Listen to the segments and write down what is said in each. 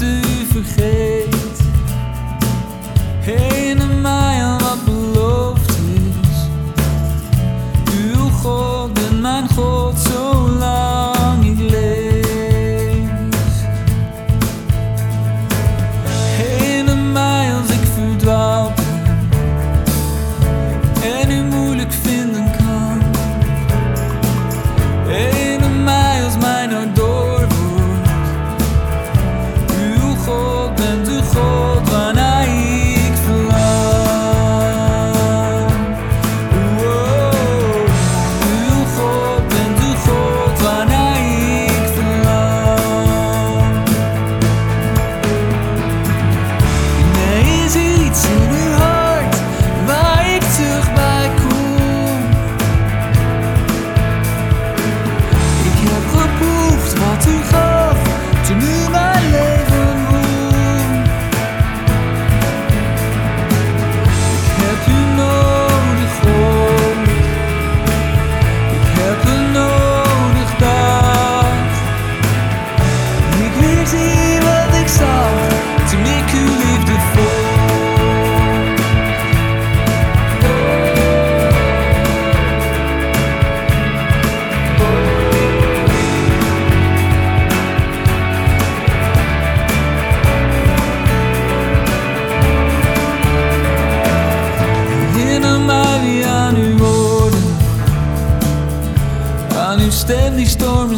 drukte u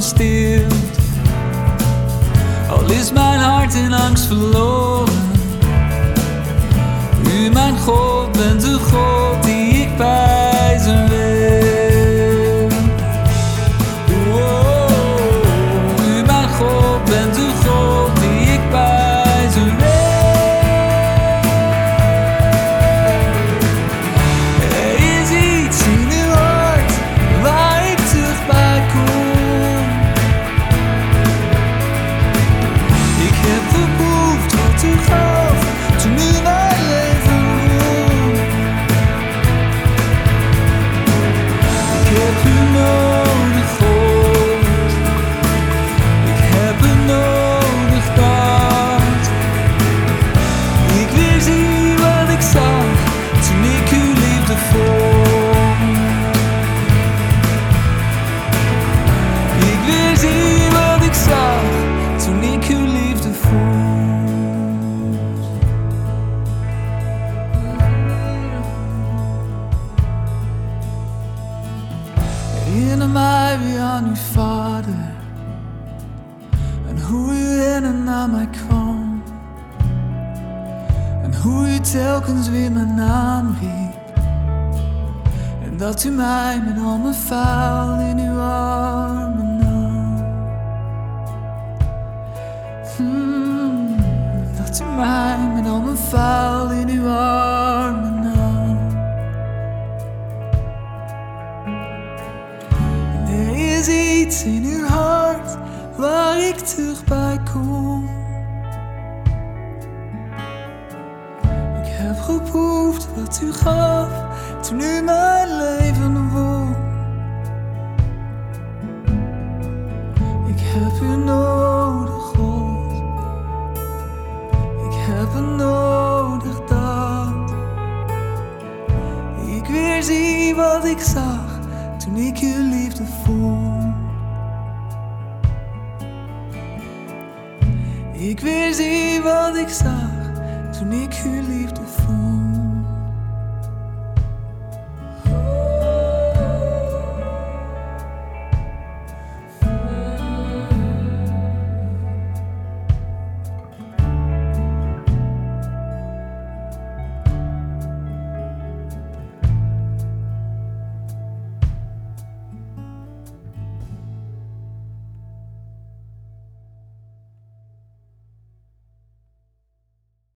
stilt. Al is mijn hart in angst verloren, our new father and who we in and I might come and who we tell cons we mijn naam And en dat u mij met al mijn vuil in uw armen nam hmm, dat u mij met all my vuil in uw armen in uw hart waar ik terug bij kom. Ik heb geproefd wat u gaf toen u mijn leven won. Ik heb u nodig, God. Ik heb u nodig, dat. Ik weer zie wat ik zag toen ik uw liefde wat ik zag toen ik uw liefde.